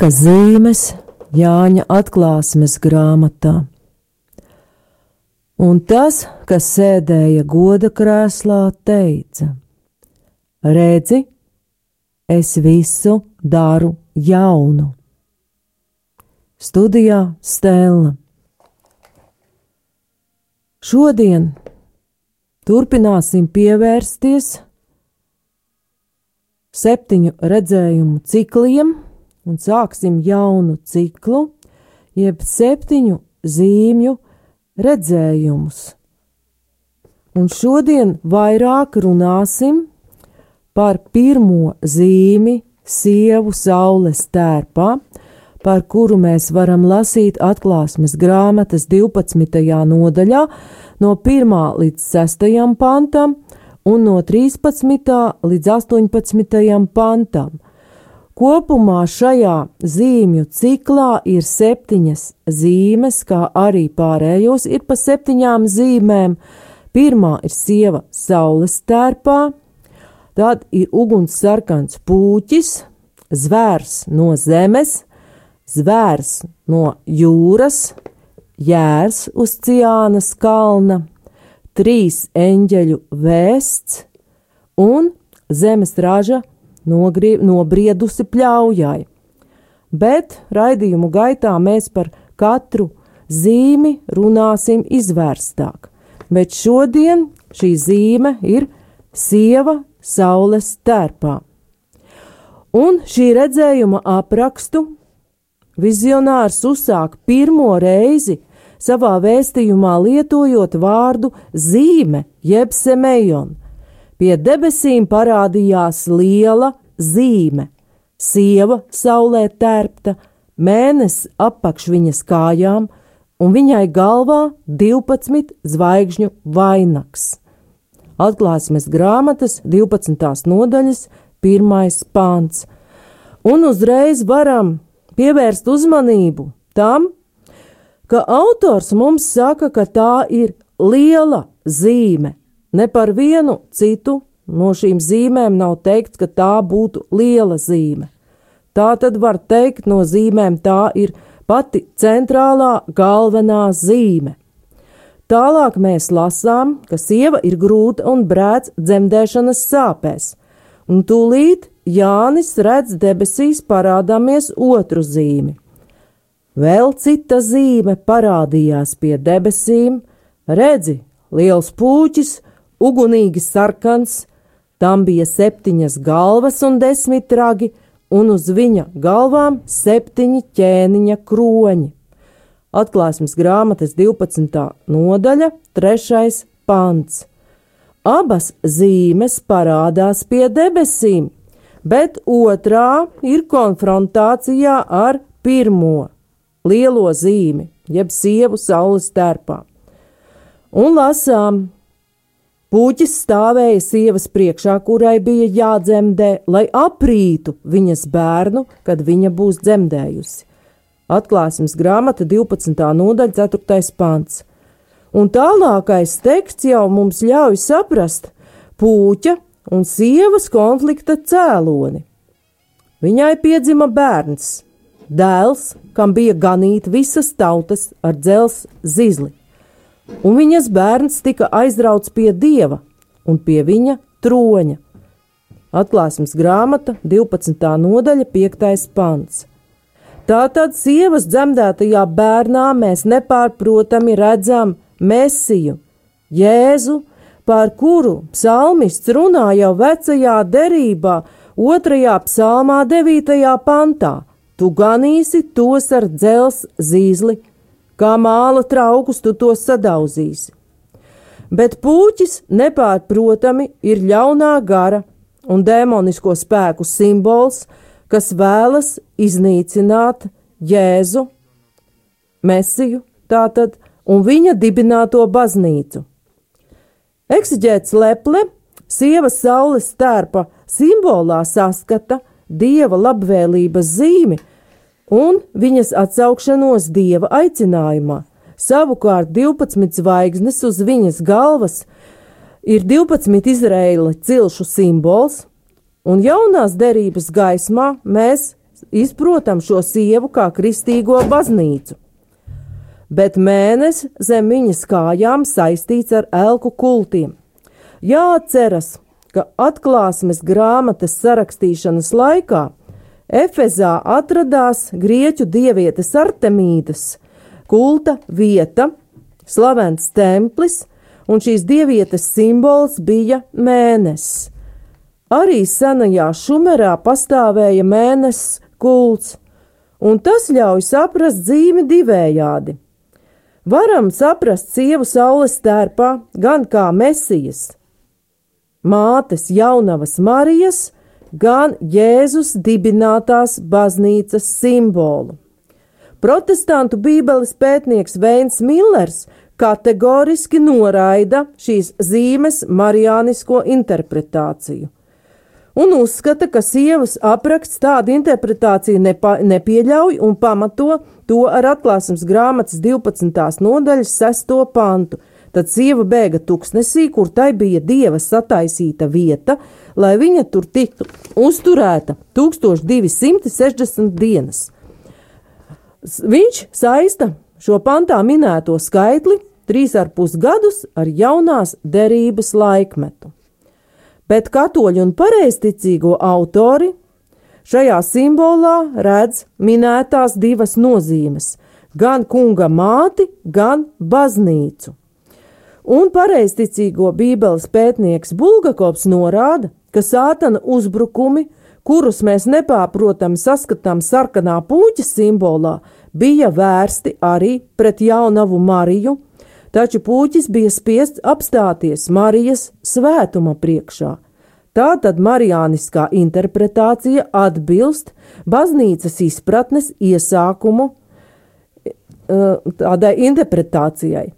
Laika zīmes Jāņa atklāsmes grāmatā. Un tas, kas sēdēja goda krēslā, teica: Redzi, es visu daru jaunu. Studijā Stēlna. Šodien turpināsim pievērsties septiņu redzējumu cikliem un sāksim jaunu ciklu, jeb septiņu zīmju redzējumus. Un šodien vairāk runāsim par pirmo zīmi sievu saules tērpā, par kuru mēs varam lasīt atklāsmes grāmatas 12. nodaļā no 1. līdz 6. pantam un no 13. līdz 18. pantam. Kopumā šajā zīmju ciklā ir septiņas zīmes, kā arī pārējos ir pa septiņām zīmēm. Pirmā ir sieva saules tērpā, tad ir uguns sarkans pūķis, zvērs no zemes, zvērs no jūras, jērs uz Ciānas kalna, trīs eņģeļu vēsts un zemes raža nogrie, nobriedusi pļaujai. Bet raidījumu gaitā mēs par katru zīmi runāsim izvērstāk. Bet šodien šī zīme ir sieva saules tērpā. Un šī redzējuma aprakstu vizionārs uzsāk pirmo reizi savā vēstījumā lietojot vārdu zīme, jeb semejon, Pie debesīm parādījās liela zīme, sieva saulē tērpta, mēnesis apakš viņas kājām, un viņai galvā 12 zvaigžņu vainags. Atklāsmes grāmatas 12. nodaļas, 1. pāns. Un uzreiz varam pievērst uzmanību tam, ka autors mums saka, ka tā ir liela zīme, Ne par vienu citu no šīm zīmēm nav teikts, ka tā būtu liela zīme. Tā tad var teikt, no zīmēm tā ir pati centrālā galvenā zīme. Tālāk mēs lasām, ka sieva ir grūta un brēc dzemdēšanas sāpēs, un tūlīt Jānis redz debesīs parādāmies otru zīmi. Vēl cita zīme parādījās pie debesīm, redzi, liels pūķis, ugunīgi sarkans, tam bija septiņas galvas un desmit ragi, un uz viņa galvām septiņi ķēniņa kroņi. Atklāsmes grāmatas 12. nodaļa, 3. pants. Abas zīmes parādās pie debesīm, bet otrā ir konfrontācijā ar pirmo lielo zīmi, jeb sievu saules tērpā. Un lasām, Puķis stāvēja sievas priekšā, kurai bija jādzemdē, lai aprītu viņas bērnu, kad viņa būs dzemdējusi. Atklāsmes grāmata 12. nodaļa 4. pants. Un tālākais teksts jau mums ļauj saprast puķa un sievas konflikta cēloni. Viņai piedzima bērns, dēls, kam bija ganīt visas tautas ar dzels zizli un viņas bērns tika aizrauts pie dieva un pie viņa troņa. Atklāsmes grāmata, 12. nodaļa, 5. pants. Tātad sievas dzemdētajā bērnā mēs nepārprotami redzam Mēsiju, Jēzu, par kuru psalmists runā jau vecajā derībā, otrajā psalmā, 9. pantā. Tu ganīsi tos ar dzels zīzli kā māla traukus tu tos sadauzīsi. Bet puķis nepārprotami ir ļaunā gara un demonisko spēku simbols, kas vēlas iznīcināt Jēzu, Mesiju, tātad, un viņa dibināto baznīcu. Eksiģēts leple, sievas saules stērpa simbolā saskata dieva labvēlības zīmi, un viņas atsaukšanos dieva aicinājumā. Savukārt 12 zvaigznes uz viņas galvas ir 12 Izraēla cilšu simbols, un jaunās derības gaismā mēs izprotam šo sievu kā kristīgo baznīcu. Bet mēnesis zem viņas kājām saistīts ar elku kultiem. Jāatceras, ka atklāsmes grāmatas sarakstīšanas laikā Efezā atradās grieķu dievietes Artemīdas kulta vieta, slavens templis, un šīs dievietes simbols bija mēnesis. Arī senajā šumerā pastāvēja mēnesis kults, un tas ļauj saprast dzīvi divējādi. Varam saprast sievu saules tērpā gan kā mesijas, mātes jaunavas Marijas, gan Jēzus dibinātās baznīcas simbolu. Protestantu bībeles pētnieks Veins Millers kategoriski noraida šīs zīmes marijānisko interpretāciju un uzskata, ka sievas apraksts tādu interpretāciju nepa, nepieļauj un pamato to ar atklāsmes grāmatas 12. nodaļas 6. pantu. Tad sieva bēga tuksnesī, kur tai bija dieva sataisīta vieta, lai viņa tur tiktu uzturēta 1260 dienas. Viņš saista šo pantā minēto skaitli trīs ar pus gadus ar jaunās derības laikmetu bet katoļu un pareizticīgo autori šajā simbolā redz minētās divas nozīmes - gan kunga māti, gan baznīcu. Un pareizticīgo bībeles pētnieks Bulgakovs norāda, ka sātana uzbrukumi, kurus mēs nepārprotami saskatām sarkanā puķa simbolā, bija vērsti arī pret jaunavu Mariju, taču puķis bija spiests apstāties Marijas svētuma priekšā. Tātad marijāniskā interpretācija atbilst baznīcas izpratnes iesākumu eh, tādai interpretācijai.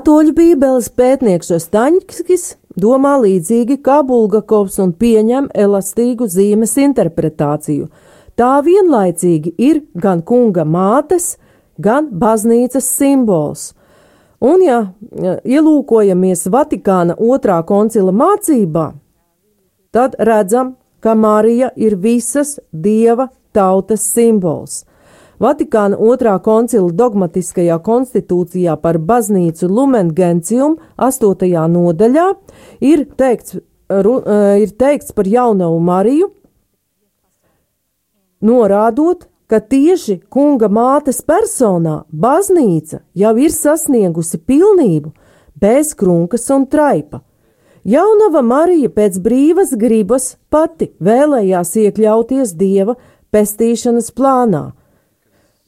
Katoļu bībeles pētnieks Ostaņskis domā līdzīgi kā Bulgakovs un pieņem elastīgu zīmes interpretāciju. Tā vienlaicīgi ir gan kunga mātes, gan baznīcas simbols. Un, ja ielūkojamies Vatikāna otrā koncila mācībā, tad redzam, ka Marija ir visas dieva tautas simbols. Vatikāna otrā koncila dogmatiskajā konstitūcijā par baznīcu Lumen Gentium 8. nodaļā ir teikts, ru, ir teikts par jaunavu Mariju, norādot, ka tieši kunga mātes personā baznīca jau ir sasniegusi pilnību bez krunkas un traipa. Jaunava Marija pēc brīvas gribas pati vēlējās iekļauties dieva pestīšanas plānā,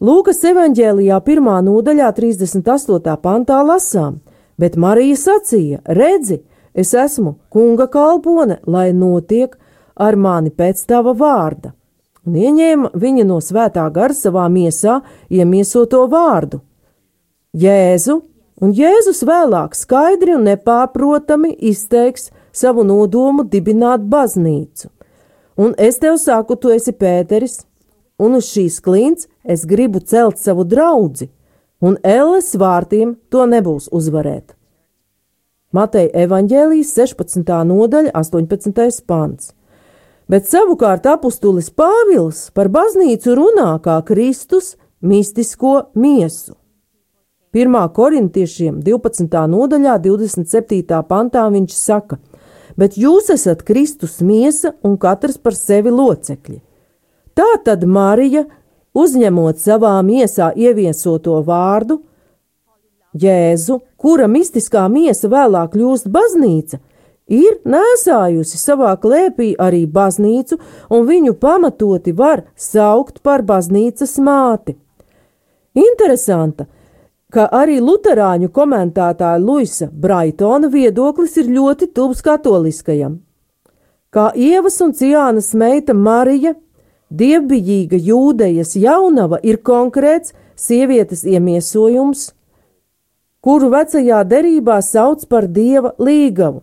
Lūkas evanģēlijā pirmā nodaļā 38. pantā lasām, bet Marija sacīja: Redzi, es esmu kunga kalpone, lai notiek ar mani pēc tava vārda. Un ieņēma viņa no svētā gara savā miesā iemiesoto vārdu - Jēzu, un Jēzus vēlāk skaidri un nepārprotami izteiks savu nodomu dibināt baznīcu. Un es tev saku, tu esi Pēteris, un uz šīs klints es gribu celt savu draugu, un elles vārtiem to nebūs uzvarēt. Mateja evaņģēlijas 16. nodaļa, 18. pants. Bet savukārt apustulis Pāvils par baznīcu runā kā Kristus mistisko miesu. 1. korintiešiem 12. nodaļā, 27. pantā viņš saka: Bet jūs esat Kristus miesa un katrs par sevi locekļi. Tā tad Marija, uzņemot savā miesā ieviesoto vārdu, Jēzu, kura mistiskā miesa vēlāk kļūst baznīca, ir nēsājusi savā klēpī arī baznīcu, un viņu pamatoti var saukt par baznīcas māti. Interesanta, ka arī luterāņu komentētāja Luisa Braitona viedoklis ir ļoti tuvs katoliskajam. Kā Ievas un Ciānas meita Marija, dievbijīga jūdejas jaunava ir konkrēts sievietes iemiesojums, kuru vecajā derībā sauc par dieva līgavu.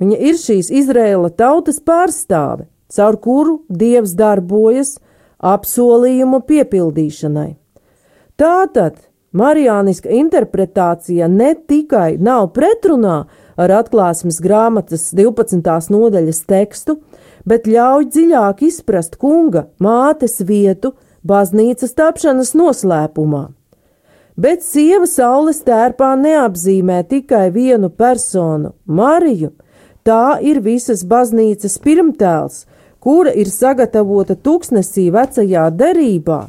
Viņa ir šīs Izraēla tautas pārstāve, caur kuru dievs darbojas apsolījumu piepildīšanai. Tātad Marijāniska interpretācija ne tikai nav pretrunā ar atklāsmes grāmatas 12. nodaļas tekstu, bet ļauj dziļāk izprast kunga mātes vietu baznīcas tapšanas noslēpumā. Bet sieva saules tērpā neapzīmē tikai vienu personu, Mariju, tā ir visas baznīcas pirmtēls, kura ir sagatavota tūkstnesī vecajā derībā,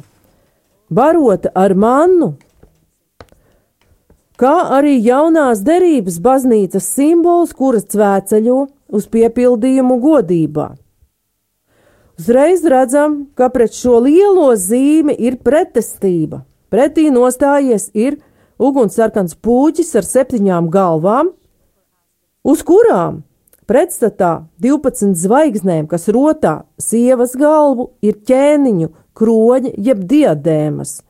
barota ar mannu, kā arī jaunās derības baznīcas simbols, kuras cvēceļo uz piepildījumu godībā. Uzreiz redzam, ka pret šo lielo zīmi ir pretestība. Pretī nostājies ir ugunsarkans puķis ar septiņām galvām, uz kurām pretstatā 12 zvaigznēm, kas rotā sievas galvu, ir ķēniņu, kroņa jeb diadēmas,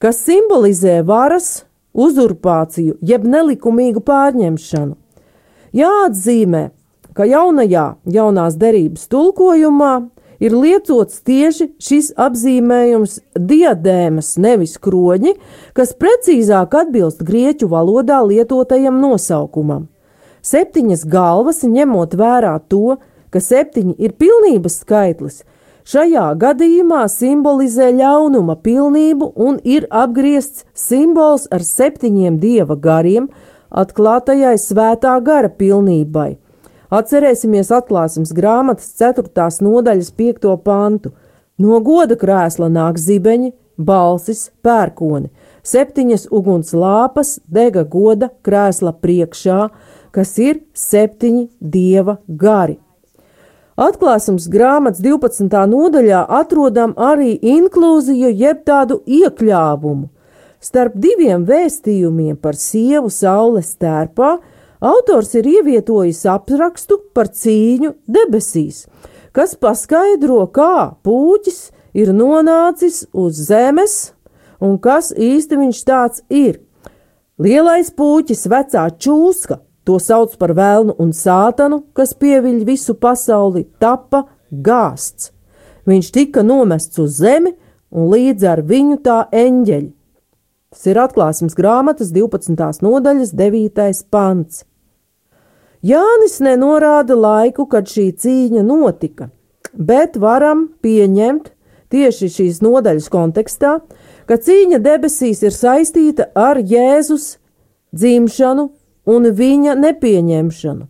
kas simbolizē varas, uzurpāciju jeb nelikumīgu pārņemšanu. Jāatzīmē, ka jaunajā jaunās derības tulkojumā ir lietots tieši šis apzīmējums diadēmas, nevis kroņi, kas precīzāk atbilst grieķu valodā lietotajam nosaukumam. Septiņas galvas, ņemot vērā to, ka septiņi ir pilnības skaitlis, Šajā gadījumā simbolizē ļaunuma pilnību un ir apgriezts simbols ar septiņiem dieva gariem, atklātajai svētā gara pilnībai. Atcerēsimies atklāsmes grāmatas 4. nodaļas 5. pantu. No goda krēsla nāk zibeņi, balsis, pērkoni, septiņas uguns lāpas dega goda krēsla priekšā, kas ir septiņi dieva gari. Atklāsums grāmatas 12. nodaļā atrodam arī inklūziju jeb tādu iekļāvumu. Starp diviem vēstījumiem par sievu saules tērpā autors ir ievietojis aprakstu par cīņu debesīs, kas paskaidro, kā pūķis ir nonācis uz zemes un kas īsti viņš tāds ir. Lielais pūķis, vecā čūska, To sauc par vēlnu un sātanu, kas pieviļ visu pasauli, tapa gāsts. Viņš tika nomests uz zemi, un līdz ar viņu tā eņģeļi. Tas ir atklāsmes grāmatas 12. nodaļas 9. pants. Jānis nenorāda laiku, kad šī cīņa notika, bet varam pieņemt tieši šīs nodaļas kontekstā, ka cīņa debesīs ir saistīta ar Jēzus dzimšanu un viņa nepieņemšanu.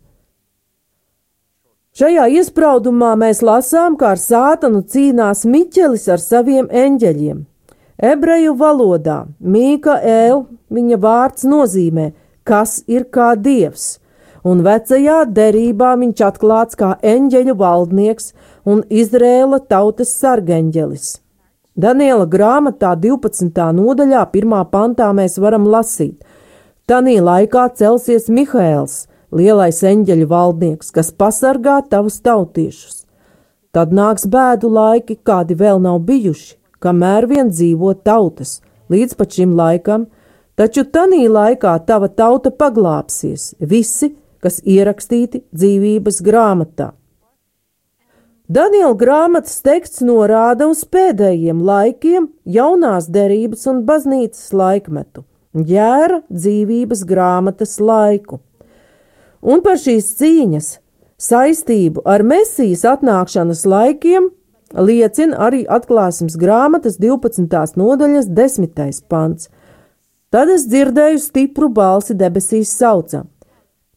Šajā iespraudumā mēs lasām, kā ar sātanu cīnās Miķelis ar saviem eņģeļiem. Ebreju valodā Mīkaēl viņa vārds nozīmē, kas ir kā dievs, un vecajā derībā viņš atklāts kā eņģeļu valdnieks un Izrēla tautas sargeņģelis. Daniela grāmatā 12. nodaļā, 1. pantā mēs varam lasīt – Tanī laikā celsies Mihaēls, lielais eņģeļu valdnieks, kas pasargā tavus tautiešus. Tad nāks bēdu laiki, kādi vēl nav bijuši, kamēr vien dzīvo tautas, līdz pat šim laikam, taču tanī laikā tava tauta paglāpsies, visi, kas ierakstīti dzīvības grāmatā. Daniela grāmatas teksts norāda uz pēdējiem laikiem, jaunās derības un baznīcas laikmetu ģēra dzīvības grāmatas laiku. Un par šīs cīņas saistību ar Mēsīs atnākšanas laikiem liecina arī atklāsmes grāmatas 12. nodaļas 10. pants. Tad es dzirdēju stipru balsi debesīs saucam.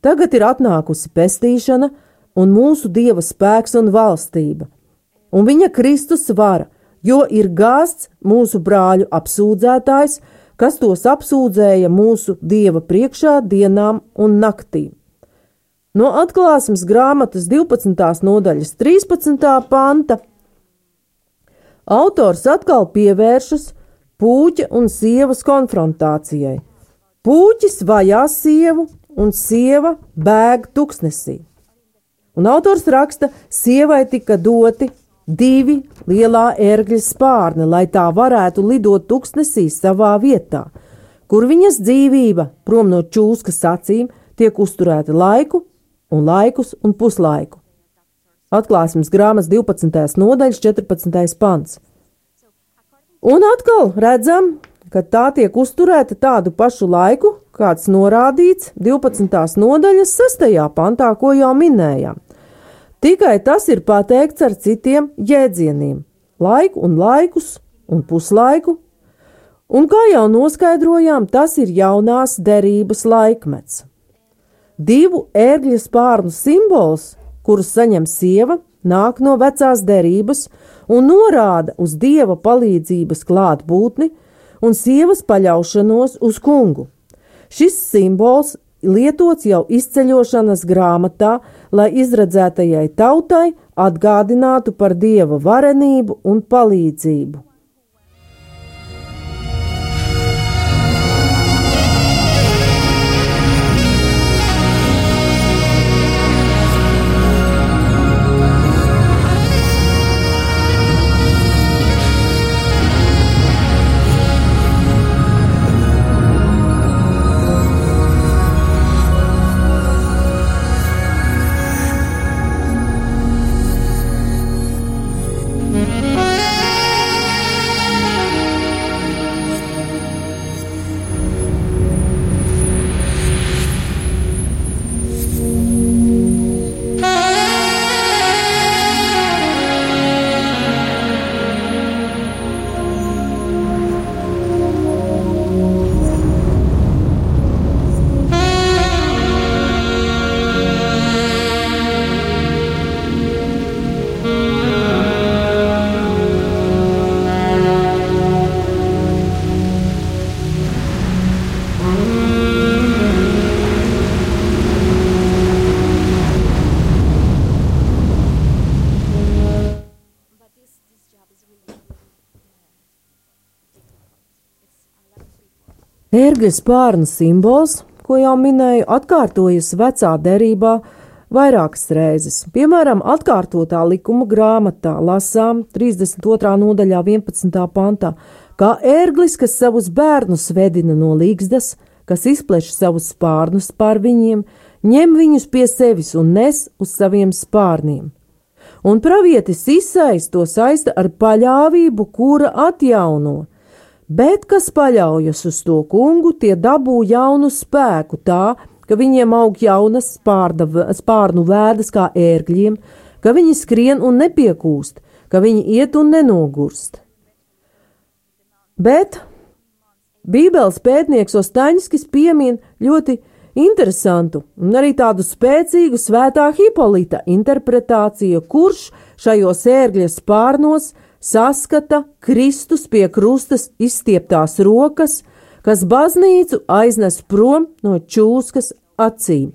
Tagad ir atnākusi pestīšana un mūsu dieva spēks un valstība, un viņa Kristus vara, jo ir gāsts mūsu brāļu apsūdzētājs, kas tos apsūdzēja mūsu dieva priekšā dienām un naktīm. No atklāsmes grāmatas 12. nodaļas 13. panta autors atkal pievēršas puķa un sievas konfrontācijai. Puķis vajā sievu, un sieva bēg tuksnesī. Un autors raksta, sievai tika doti divi lielā ērgļa spārni, lai tā varētu lidot tuksnesī savā vietā, kur viņas dzīvība, prom no čūskas acīm, tiek uzturēta laiku un laikus un puslaiku. Atklāsmes grāmatas 12. nodaļas 14. pants. Un atkal redzam, ka tā tiek uzturēta tādu pašu laiku, kāds norādīts 12. nodaļas 6. pantā, ko jau minējām. Tikai tas ir pateikts ar citiem jēdzieniem - laiku un laikus un puslaiku, un kā jau noskaidrojām, tas ir jaunās derības laikmets. Divu ērgļa spārnu simbols, kurus saņem sieva, nāk no vecās derības un norāda uz dieva palīdzības klātbūtni un sievas paļaušanos uz kungu. Šis simbols lietots jau izceļošanas grāmatā, lai izredzētajai tautai atgādinātu par dieva varenību un palīdzību. Ērgļa spārna simbols, ko jau minēju, atkārtojas vecā derībā vairākas reizes. Piemēram, atkārtotā likuma grāmatā lasām 32. nodaļā 11. pantā, kā ērglis, kas savus bērnus vedina no līgzdas, kas izpleš savus spārnus pār viņiem, ņem viņus pie sevis un nes uz saviem spārniem. Un pravietis izsaist to saista ar paļāvību, kura atjauno, bet kas paļaujas uz to kungu, tie dabū jaunu spēku tā, ka viņiem aug jaunas spārda, spārnu vēdas kā ērgļiem, ka viņi skrien un nepiekūst, ka viņi iet un nenogurst. Bet Bībeles pētnieks Ostaņskis piemin ļoti interesantu un arī tādu spēcīgu svētā Hipolīta interpretāciju, kurš šajos ērgļa spārnos – saskata Kristus pie krustas izstieptās rokas, kas baznīcu aiznes prom no čūskas acīm.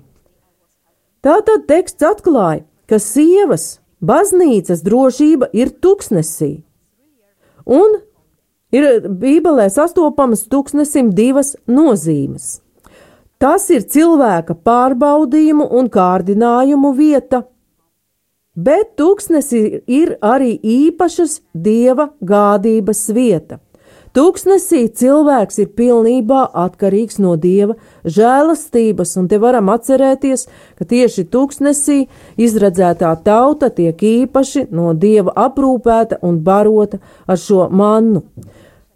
Tātad teksts atklāja, ka sievas baznīcas drošība ir tuksnesī, un ir Bībelē sastopamas tuksnesim divas nozīmes. Tas ir cilvēka pārbaudījumu un kārdinājumu vieta, bet tūkstnesī ir arī īpašas dieva gādības vieta. Tūkstnesī cilvēks ir pilnībā atkarīgs no dieva žēlastības, un te varam atcerēties, ka tieši tūkstnesī izredzētā tauta tiek īpaši no dieva aprūpēta un barota ar šo mannu.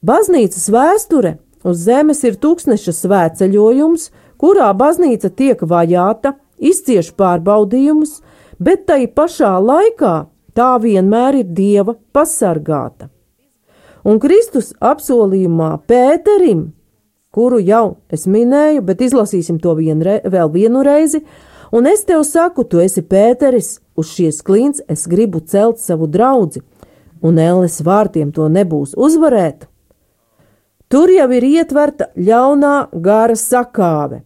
Baznīcas vēsture uz zemes ir tūkstneša svētceļojums, kurā baznīca tiek vajāta, izcieš pārbaudījumus, bet tai pašā laikā tā vienmēr ir Dieva pasargāta. Un Kristus apsolījumā Pēterim, kuru jau es minēju, bet izlasīsim to vienre, vēl vienu reizi, un es tev saku, tu esi Pēteris, uz šies klints es gribu celt savu draugu, un elles vārtiem to nebūs uzvarēt. Tur jau ir ietverta ļaunā gara sakāve.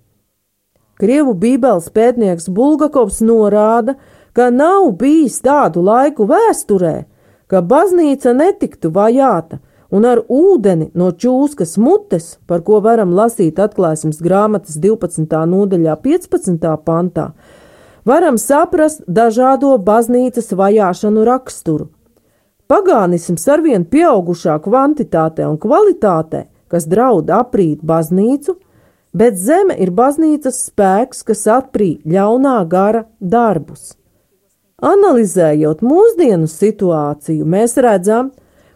Krievu bībeles pētnieks Bulgakovs norāda, ka nav bijis tādu laiku vēsturē, ka baznīca netiktu vajāta, un ar ūdeni no čūskas mutes, par ko varam lasīt atklāsmes grāmatas 12. nodaļā 15. pantā, varam saprast dažādo baznīcas vajāšanu raksturu. Pagānisms arvien pieaugušā kvantitātē un kvalitātē, kas draud aprīt baznīcu, bet zeme ir baznīcas spēks, kas aprī ļaunā gara darbus. Analizējot mūsdienu situāciju, mēs redzam,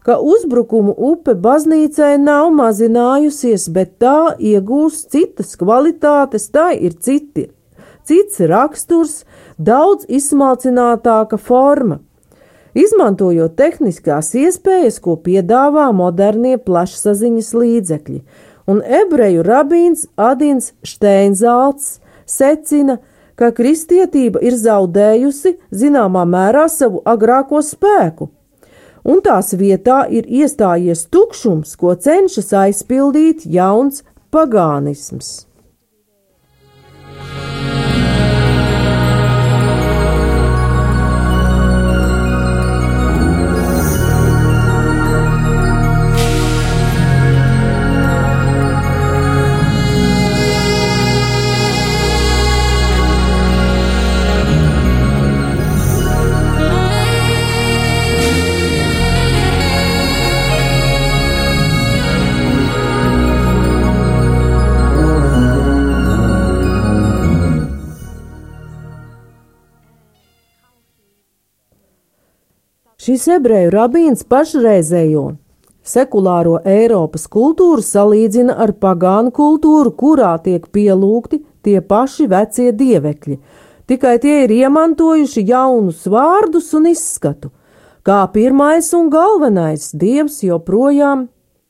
ka uzbrukumu upe baznīcai nav mazinājusies, bet tā iegūst citas kvalitātes, tā ir citi cits raksturs, daudz izsmalcinātāka forma. Izmantojot tehniskās iespējas, ko piedāvā modernie plašsaziņas līdzekļi, un ebreju rabīns Adins Steinzalts secina, ka kristietība ir zaudējusi zināmā mērā savu agrāko spēku, un tās vietā ir iestājies tukšums, ko cenšas aizpildīt jauns pagānisms. Šis ebreju rabīns pašreizējo sekulāro Eiropas kultūru salīdzina ar pagānu kultūru, kurā tiek pielūgti tie paši vecie dievekļi, tikai tie ir iemantojuši jaunus vārdus un izskatu. Kā pirmais un galvenais dievs joprojām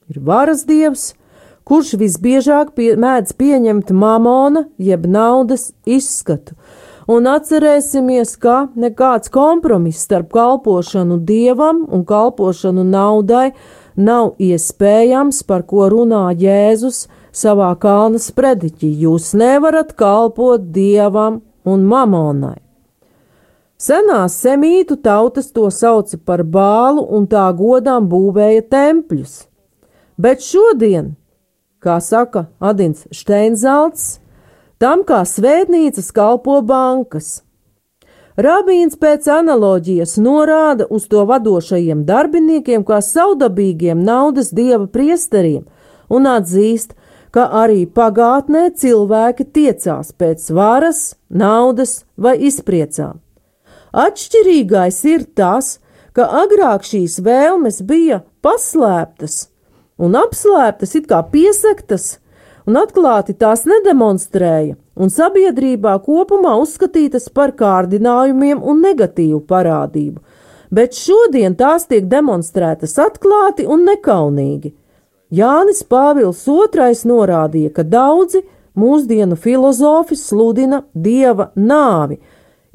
ir varas dievs, kurš visbiežāk pie, mēdz pieņemt mamona jeb naudas izskatu, un atcerēsimies, ka nekāds kompromiss starp kalpošanu dievam un kalpošanu naudai nav iespējams, par ko runā Jēzus savā kalna sprediķī. Jūs nevarat kalpot dievam un mamonai. Senās semītu tautas to sauca par bālu un tā godām būvēja tempļus, bet šodien, kā saka Adins Steinzelts, tam kā svētnīcas kalpo bankas. Rabīns pēc analoģijas norāda uz to vadošajiem darbiniekiem kā saudabīgiem naudas dieva priesteriem un atzīst, ka arī pagātnē cilvēki tiecās pēc varas, naudas vai izpriecām. Atšķirīgais ir tas, ka agrāk šīs vēlmes bija paslēptas un apslēptas, it kā piesaktas, un atklāti tās nedemonstrēja, un sabiedrībā kopumā uzskatītas par kārdinājumiem un negatīvu parādību, bet šodien tās tiek demonstrētas atklāti un nekaunīgi. Jānis Pāvils II norādīja, ka daudzi mūsdienu filozofi sludina dieva nāvi,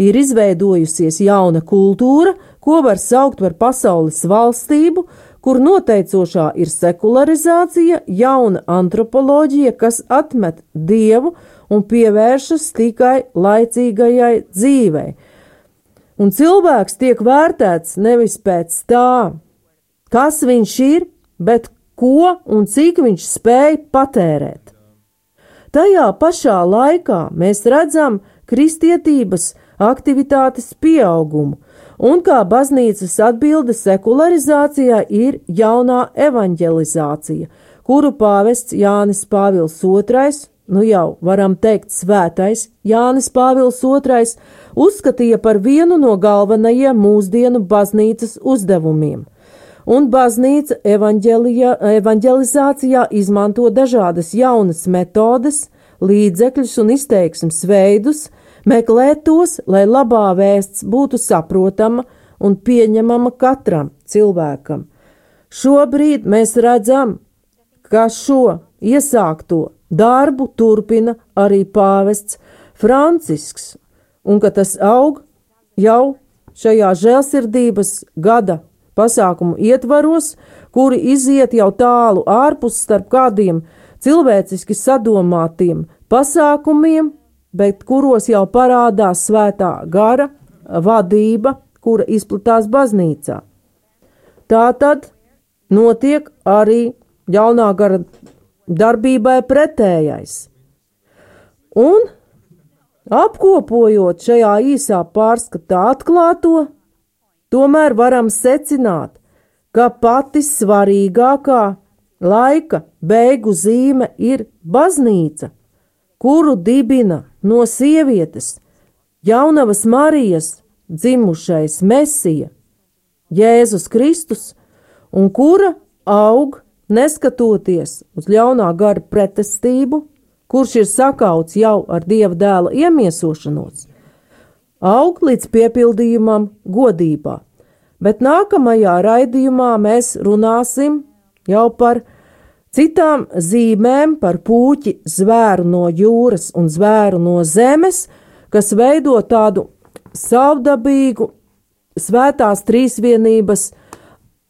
ir izveidojusies jauna kultūra, ko var saukt par pasaules valstību, kur noteicošā ir sekularizācija, jauna antropoloģija, kas atmet dievu un pievēršas tikai laicīgajai dzīvei. Un cilvēks tiek vērtēts nevis pēc tā, kas viņš ir, bet ko un cik viņš spēj patērēt. Tajā pašā laikā mēs redzam kristietības aktivitātes pieaugumu, un kā baznīcas atbilde sekularizācijā ir jaunā evanģelizācija, kuru pāvests Jānis Pāvils II, nu jau varam teikt svētais Jānis Pāvils II, uzskatīja par vienu no galvenajiem mūsdienu baznīcas uzdevumiem. Un baznīca evanģelizācijā izmanto dažādas jaunas metodes, līdzekļus un izteiksmes veidus, meklēt tos, lai labā vēsts būtu saprotama un pieņemama katram cilvēkam. Šobrīd mēs redzam, ka šo iesākto darbu turpina arī pāvests Francisks, un ka tas aug jau šajā žēlsirdības gada pasākumu ietvaros, kuri iziet jau tālu ārpus starp kādiem cilvēciski sadomātiem pasākumiem, bet kuros jau parādās svētā gara vadība, kura izplatās baznīcā. Tā tad notiek arī jaunā gara darbībai pretējais. Un apkopojot šajā īsā pārskatā atklāto, tomēr varam secināt, ka pati svarīgākā laika beigu zīme ir baznīca, kuru dibina no sievietes jaunavas Marijas dzimušais Mesija, Jēzus Kristus, un kura aug neskatoties uz ļaunā gara pretestību, kurš ir sakauts jau ar dieva dēla iemiesošanos, aug līdz piepildījumam godībā. Bet nākamajā raidījumā mēs runāsim jau par citām zīmēm, par puķi zvēru no jūras un zvēru no zemes, kas veido tādu savdabīgu svētās trīsvienības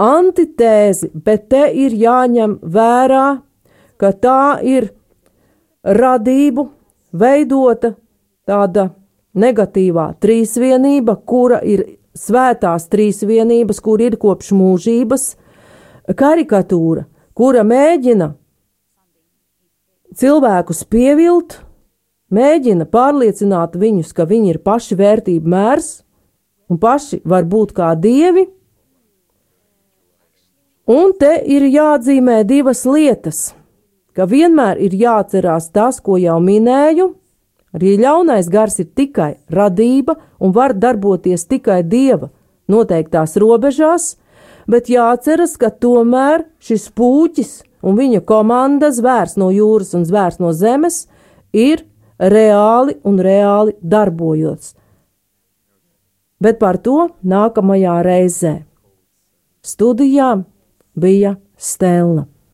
antitēzi, bet te ir jāņem vērā, ka tā ir radību veidota tāda negatīvā trīsvienība, kura ir svētās trīsvienības, kur ir kopš mūžības karikatūra, kura mēģina cilvēkus pievilt, mēģina pārliecināt viņus, ka viņi ir paši vērtību mērs un paši var būt kā dievi. Un te ir jāatzīmē divas lietas, ka vienmēr ir jāatcerās tas, ko jau minēju, arī ļaunais gars ir tikai radība un var darboties tikai dieva noteiktās robežās, bet jāatceras, ka tomēr šis puķis un viņa komanda zvērs no jūras un zvērs no zemes ir reāli un reāli darbojoties. Bet par to nākamajā reizē. Studijā bija Stela.